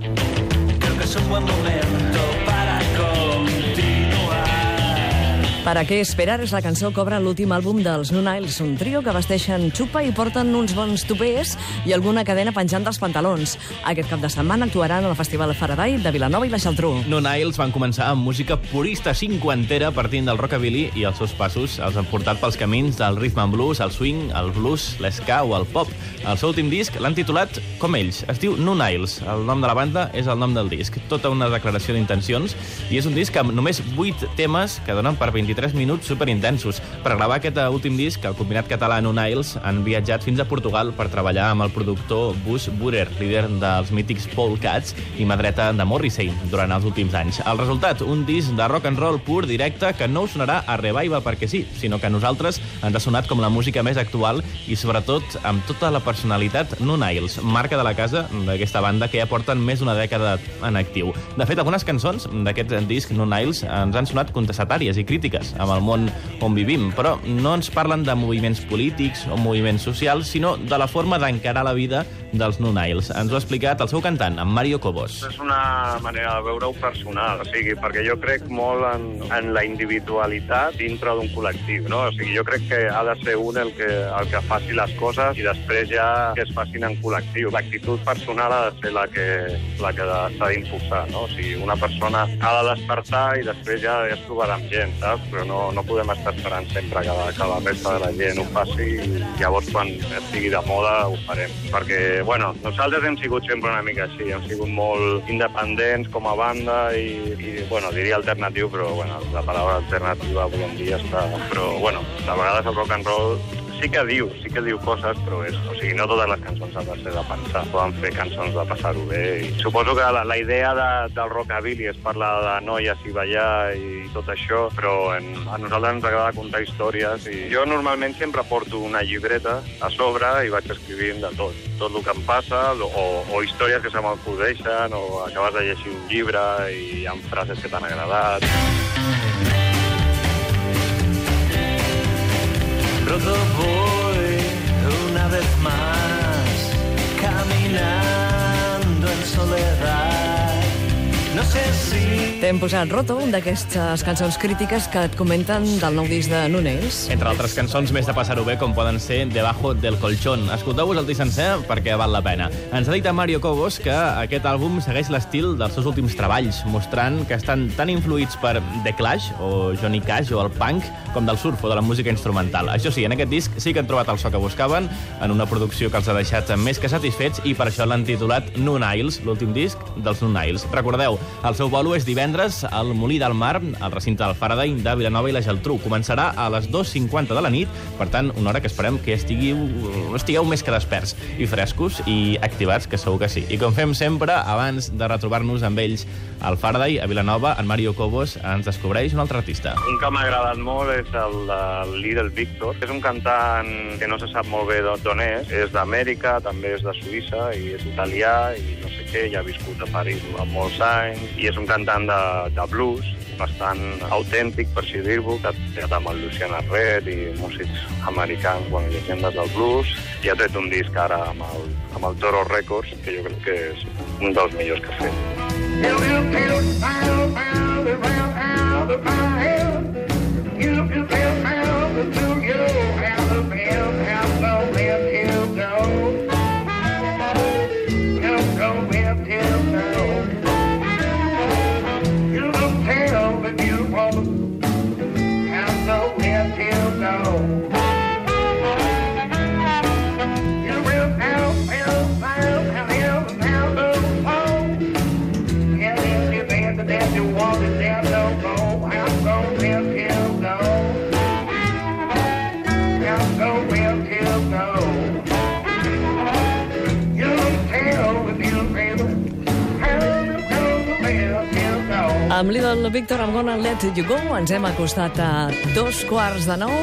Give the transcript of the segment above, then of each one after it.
Creo que es un buen momento Para què esperar és la cançó que obre l'últim àlbum dels No Niles, un trio que vesteixen xupa i porten uns bons topers i alguna cadena penjant dels pantalons. Aquest cap de setmana actuaran al Festival Faraday de Vilanova i la Geltrú. No Niles van començar amb música purista cinquantera partint del rockabilly i els seus passos els han portat pels camins del rhythm and blues, el swing, el blues, l'esca o el pop. El seu últim disc l'han titulat com ells. Es diu No Niles. El nom de la banda és el nom del disc. Tota una declaració d'intencions i és un disc amb només 8 temes que donen per 23 minuts superintensos. Per gravar aquest eh, últim disc, el combinat català No Niles han viatjat fins a Portugal per treballar amb el productor Bus Burer, líder dels mítics Paul Cats i mà dreta de Morrissey durant els últims anys. El resultat, un disc de rock and roll pur, directe, que no us sonarà a Revival perquè sí, sinó que a nosaltres ens ha sonat com la música més actual i sobretot amb tota la personalitat No Niles, marca de la casa d'aquesta banda que ja porten més d'una dècada en actiu. De fet, algunes cançons d'aquest disc No Niles ens han sonat contestatàries i crítiques amb el món on vivim, però no ens parlen de moviments polítics o moviments socials, sinó de la forma d'encarar la vida dels No Niles. Ens ho ha explicat el seu cantant, en Mario Cobos. És una manera de veure-ho personal, o sigui, perquè jo crec molt en, en la individualitat dintre d'un col·lectiu, no? O sigui, jo crec que ha de ser un el que, el que faci les coses i després ja que es facin en col·lectiu. L'actitud personal ha de ser la que, la que s'ha d'impulsar, no? O sigui, una persona ha de despertar i després ja, ja es trobarà amb gent, saps? Però no, no podem estar esperant sempre que la, que la resta de la gent ho faci i llavors quan estigui de moda ho farem. Perquè, bueno, nosaltres hem sigut sempre una mica així, hem sigut molt independents com a banda i, i bueno, diria alternatiu, però bueno, la paraula alternativa avui en dia està... Però, bueno, de vegades el rock and roll sí que diu, sí que diu coses, però és, o sigui, no totes les cançons han de ser de pensar. Poden fer cançons de passar-ho bé. I suposo que la, la idea de, del rockabilly és parlar de noies i ballar i tot això, però en, a nosaltres ens agrada contar històries i jo normalment sempre porto una llibreta a sobre i vaig escrivint de tot. Tot el que em passa, o, o històries que se m'acudeixen, o acabes de llegir un llibre i ha frases que t'han agradat. Rodo voy una vez más caminando en soledad. No sé si T'hem posat Roto, un d'aquestes cançons crítiques que et comenten del nou disc de No Niles. Entre altres cançons més de passar-ho bé, com poden ser Debajo del colchón. Escolteu-vos el disc sencer perquè val la pena. Ens ha dit a Mario Cobos que aquest àlbum segueix l'estil dels seus últims treballs, mostrant que estan tan influïts per The Clash, o Johnny Cash, o el punk, com del surf o de la música instrumental. Això sí, en aquest disc sí que han trobat el so que buscaven, en una producció que els ha deixat més que satisfets, i per això l'han titulat No Niles, l'últim disc dels No Niles. Recordeu, el seu bolo és divendres al Molí del Mar, al recinte del Faraday de Vilanova i la Geltrú. Començarà a les 2.50 de la nit, per tant, una hora que esperem que estigueu, estigueu més que desperts i frescos i activats, que segur que sí. I com fem sempre, abans de retrobar-nos amb ells al Faraday, a Vilanova, en Mario Cobos ens descobreix un altre artista. Un que m'ha agradat molt és el de Little Victor. És un cantant que no se sap molt bé d'on és. És d'Amèrica, també és de Suïssa, i és italià, i no sé què, ja ha viscut a París durant molts anys, i és un cantant de, de blues, bastant autèntic, per així dir-ho, que ha treballat amb el Luciana Red i músics americans, bueno, llegendes del blues, i ha tret un disc ara amb el, amb el Toro Records, que jo crec que és un dels millors que ha fet. Amb Little Victor, I'm gonna let you go. Ens hem acostat a dos quarts de nou.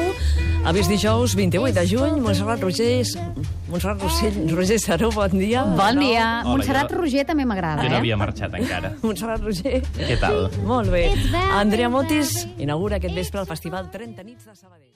Avís dijous 28 de juny. Montserrat Roger... Montserrat Roger, Roger Saró, bon dia. Bon dia. Hola, Montserrat jo- Roger també m'agrada, Jo no eh? havia marxat encara. Montserrat Roger. Què tal? Molt bé. Andrea Motis inaugura aquest vespre el Festival 30 nits de Sabadell.